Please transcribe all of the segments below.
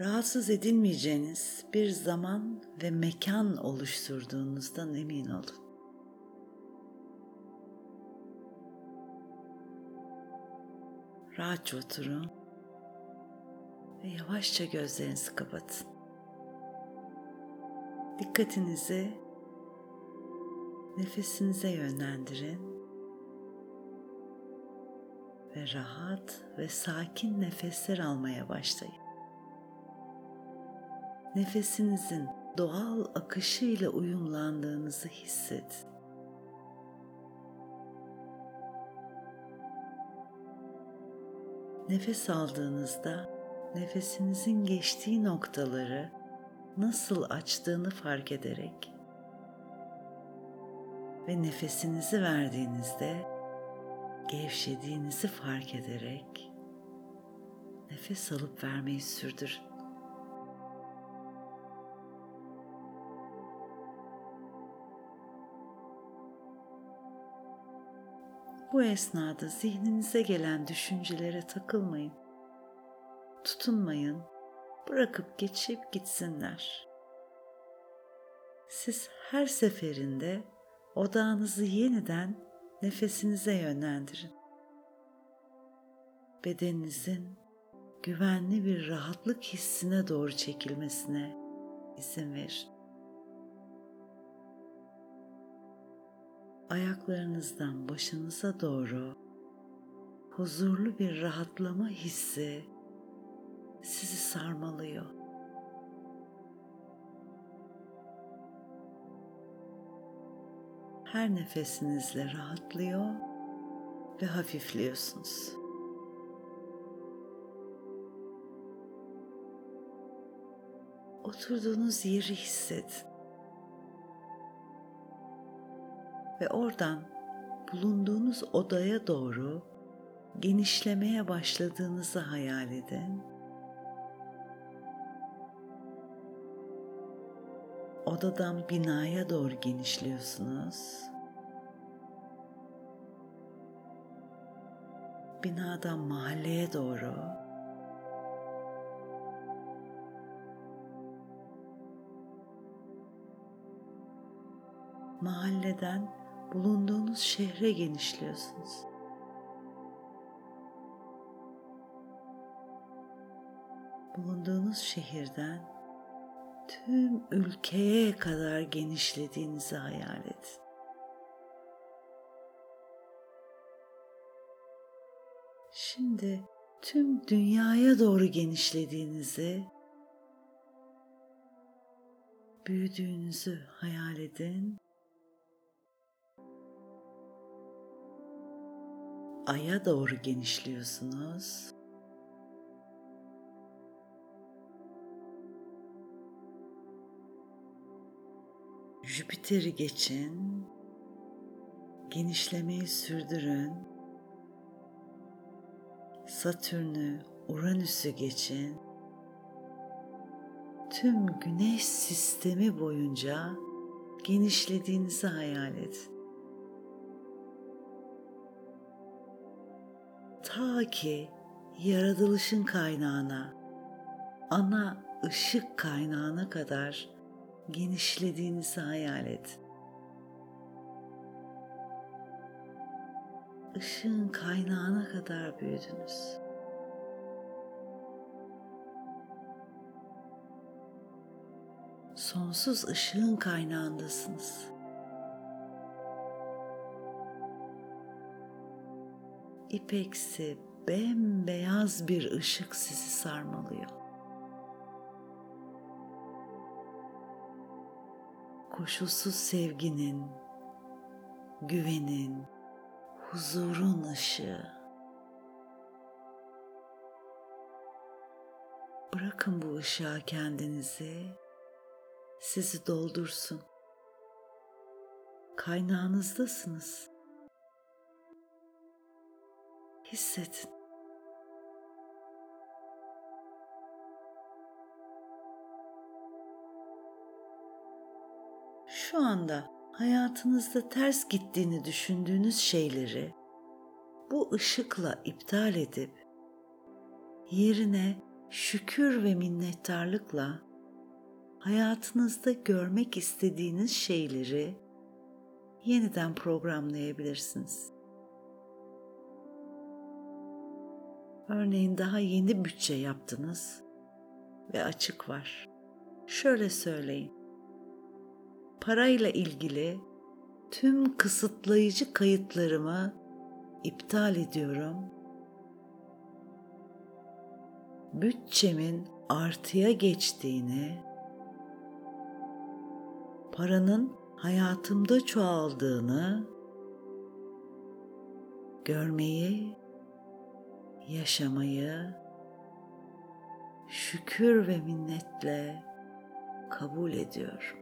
rahatsız edilmeyeceğiniz bir zaman ve mekan oluşturduğunuzdan emin olun. Rahatça oturun ve yavaşça gözlerinizi kapatın. Dikkatinizi nefesinize yönlendirin ve rahat ve sakin nefesler almaya başlayın. Nefesinizin doğal akışıyla uyumlandığınızı hissedin. Nefes aldığınızda nefesinizin geçtiği noktaları nasıl açtığını fark ederek ve nefesinizi verdiğinizde gevşediğinizi fark ederek nefes alıp vermeyi sürdürün. Bu esnada zihninize gelen düşüncelere takılmayın. Tutunmayın. Bırakıp geçip gitsinler. Siz her seferinde odağınızı yeniden nefesinize yönlendirin. Bedeninizin güvenli bir rahatlık hissine doğru çekilmesine izin verin. Ayaklarınızdan başınıza doğru huzurlu bir rahatlama hissi sizi sarmalıyor. Her nefesinizle rahatlıyor ve hafifliyorsunuz. Oturduğunuz yeri hissedin. Ve oradan bulunduğunuz odaya doğru genişlemeye başladığınızı hayal edin. Odadan binaya doğru genişliyorsunuz. Binadan mahalleye doğru mahalleden bulunduğunuz şehre genişliyorsunuz. Bulunduğunuz şehirden tüm ülkeye kadar genişlediğinizi hayal edin. Şimdi tüm dünyaya doğru genişlediğinizi, büyüdüğünüzü hayal edin aya doğru genişliyorsunuz. Jüpiter'i geçin. Genişlemeyi sürdürün. Satürn'ü, Uranüs'ü geçin. Tüm güneş sistemi boyunca genişlediğinizi hayal edin. Ta ki yaratılışın kaynağına, ana ışık kaynağına kadar genişlediğinizi hayal et. Işığın kaynağına kadar büyüdünüz. Sonsuz ışığın kaynağındasınız. İpeksi bembeyaz bir ışık sizi sarmalıyor. Koşulsuz sevginin, güvenin, huzurun ışığı. Bırakın bu ışığa kendinizi, sizi doldursun. Kaynağınızdasınız. Hissedin. Şu anda hayatınızda ters gittiğini düşündüğünüz şeyleri bu ışıkla iptal edip yerine şükür ve minnettarlıkla hayatınızda görmek istediğiniz şeyleri yeniden programlayabilirsiniz. Örneğin daha yeni bütçe yaptınız ve açık var. Şöyle söyleyin. Parayla ilgili tüm kısıtlayıcı kayıtlarımı iptal ediyorum. Bütçemin artıya geçtiğini, paranın hayatımda çoğaldığını görmeyi, yaşamayı şükür ve minnetle kabul ediyorum.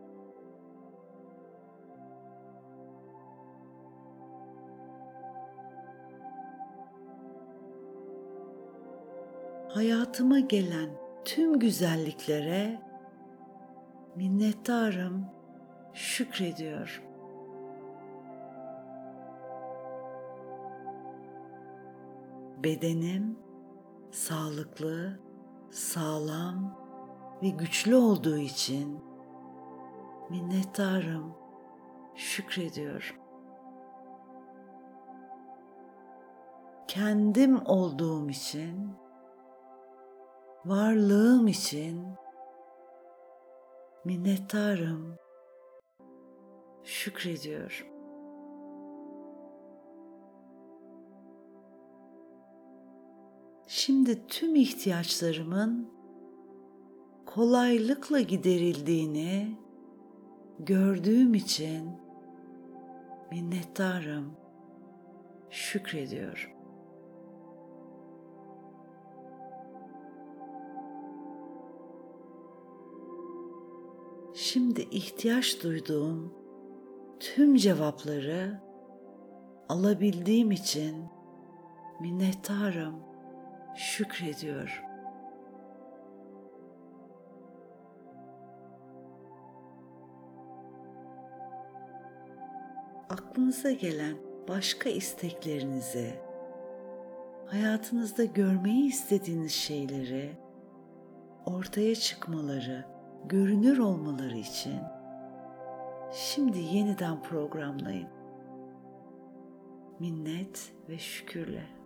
Hayatıma gelen tüm güzelliklere minnettarım, şükrediyorum. Bedenim sağlıklı, sağlam ve güçlü olduğu için minnettarım, şükrediyorum. Kendim olduğum için, varlığım için minnettarım, şükrediyorum. Şimdi tüm ihtiyaçlarımın kolaylıkla giderildiğini gördüğüm için minnettarım, şükrediyorum. Şimdi ihtiyaç duyduğum tüm cevapları alabildiğim için minnettarım, şükrediyorum. aklınıza gelen başka isteklerinizi, hayatınızda görmeyi istediğiniz şeyleri ortaya çıkmaları, görünür olmaları için şimdi yeniden programlayın. Minnet ve şükürle.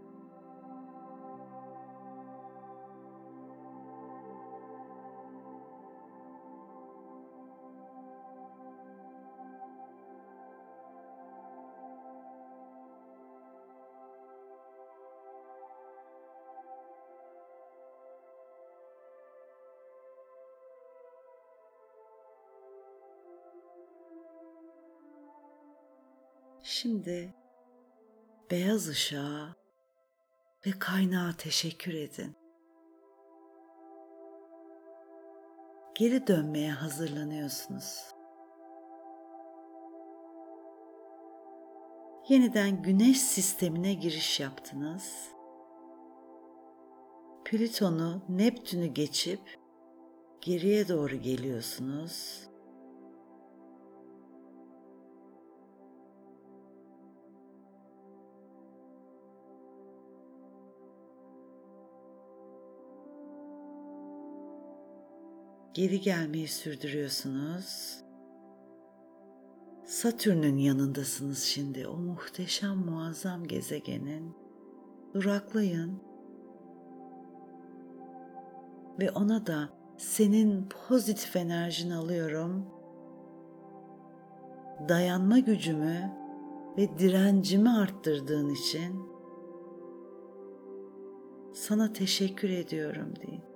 Şimdi beyaz ışığa ve kaynağa teşekkür edin. Geri dönmeye hazırlanıyorsunuz. Yeniden güneş sistemine giriş yaptınız. Plüton'u, Neptün'ü geçip geriye doğru geliyorsunuz geri gelmeyi sürdürüyorsunuz. Satürn'ün yanındasınız şimdi. O muhteşem muazzam gezegenin. Duraklayın. Ve ona da senin pozitif enerjini alıyorum. Dayanma gücümü ve direncimi arttırdığın için sana teşekkür ediyorum deyin.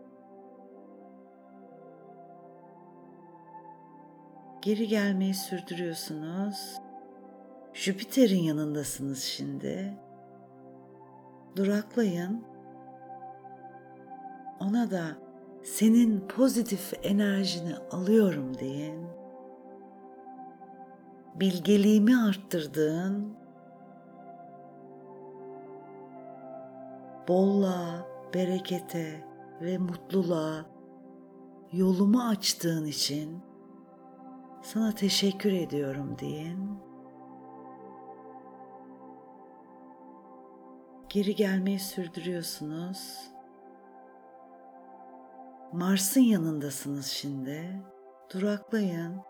Geri gelmeyi sürdürüyorsunuz. Jüpiter'in yanındasınız şimdi. Duraklayın. Ona da senin pozitif enerjini alıyorum deyin. Bilgeliğimi arttırdığın, bolluğa, berekete ve mutluluğa yolumu açtığın için sana teşekkür ediyorum deyin. Geri gelmeyi sürdürüyorsunuz. Mars'ın yanındasınız şimdi. Duraklayın.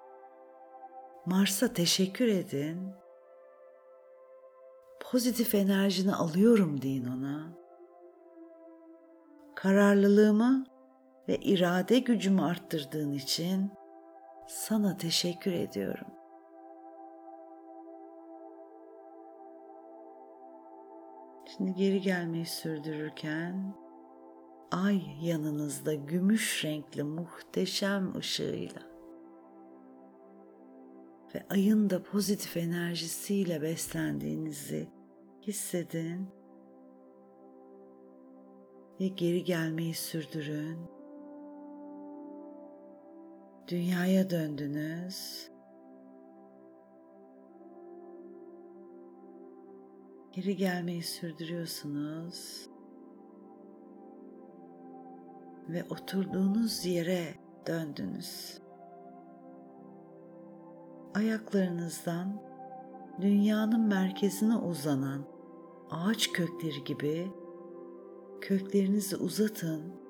Mars'a teşekkür edin. Pozitif enerjini alıyorum deyin ona. Kararlılığımı ve irade gücümü arttırdığın için sana teşekkür ediyorum. Şimdi geri gelmeyi sürdürürken ay yanınızda gümüş renkli muhteşem ışığıyla ve ayın da pozitif enerjisiyle beslendiğinizi hissedin ve geri gelmeyi sürdürün. Dünyaya döndünüz. Geri gelmeyi sürdürüyorsunuz. Ve oturduğunuz yere döndünüz. Ayaklarınızdan dünyanın merkezine uzanan ağaç kökleri gibi köklerinizi uzatın.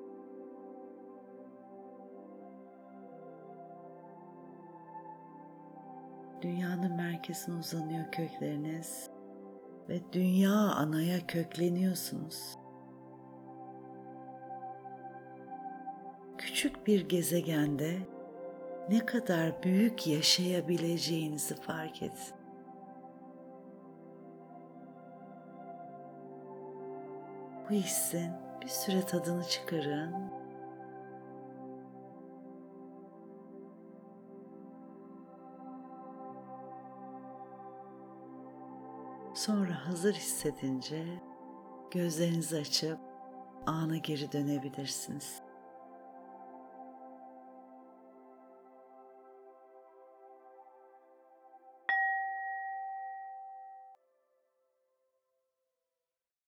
Dünyanın merkezine uzanıyor kökleriniz ve dünya anaya kökleniyorsunuz. Küçük bir gezegende ne kadar büyük yaşayabileceğinizi fark edin. Bu hissin bir süre tadını çıkarın. Sonra hazır hissedince gözlerinizi açıp ana geri dönebilirsiniz.